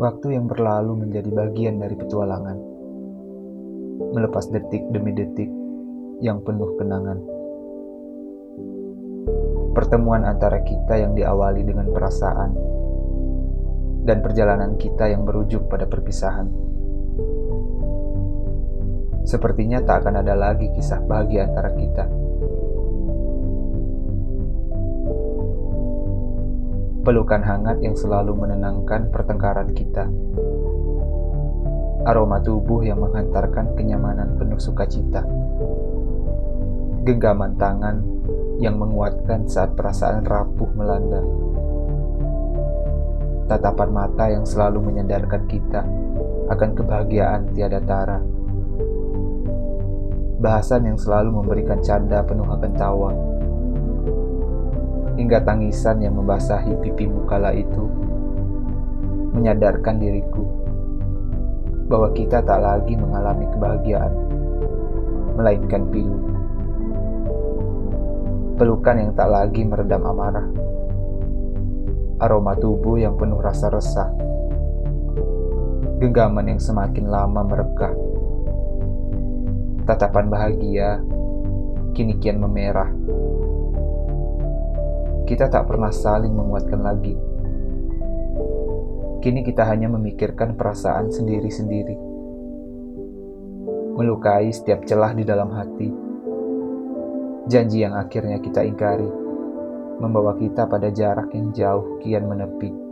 Waktu yang berlalu menjadi bagian dari petualangan, melepas detik demi detik yang penuh kenangan. Pertemuan antara kita yang diawali dengan perasaan dan perjalanan kita yang berujung pada perpisahan. Sepertinya tak akan ada lagi kisah bahagia antara kita. Pelukan hangat yang selalu menenangkan pertengkaran kita. Aroma tubuh yang menghantarkan kenyamanan penuh sukacita. Genggaman tangan yang menguatkan saat perasaan rapuh melanda. Tatapan mata yang selalu menyadarkan kita akan kebahagiaan tiada tara. Bahasan yang selalu memberikan canda penuh akan tawa hingga tangisan yang membasahi pipimu kala itu menyadarkan diriku bahwa kita tak lagi mengalami kebahagiaan, melainkan pilu. Pelukan yang tak lagi meredam amarah, aroma tubuh yang penuh rasa resah, genggaman yang semakin lama merekah, tatapan bahagia kini kian memerah kita tak pernah saling menguatkan lagi. Kini kita hanya memikirkan perasaan sendiri-sendiri, melukai setiap celah di dalam hati. Janji yang akhirnya kita ingkari membawa kita pada jarak yang jauh kian menepi.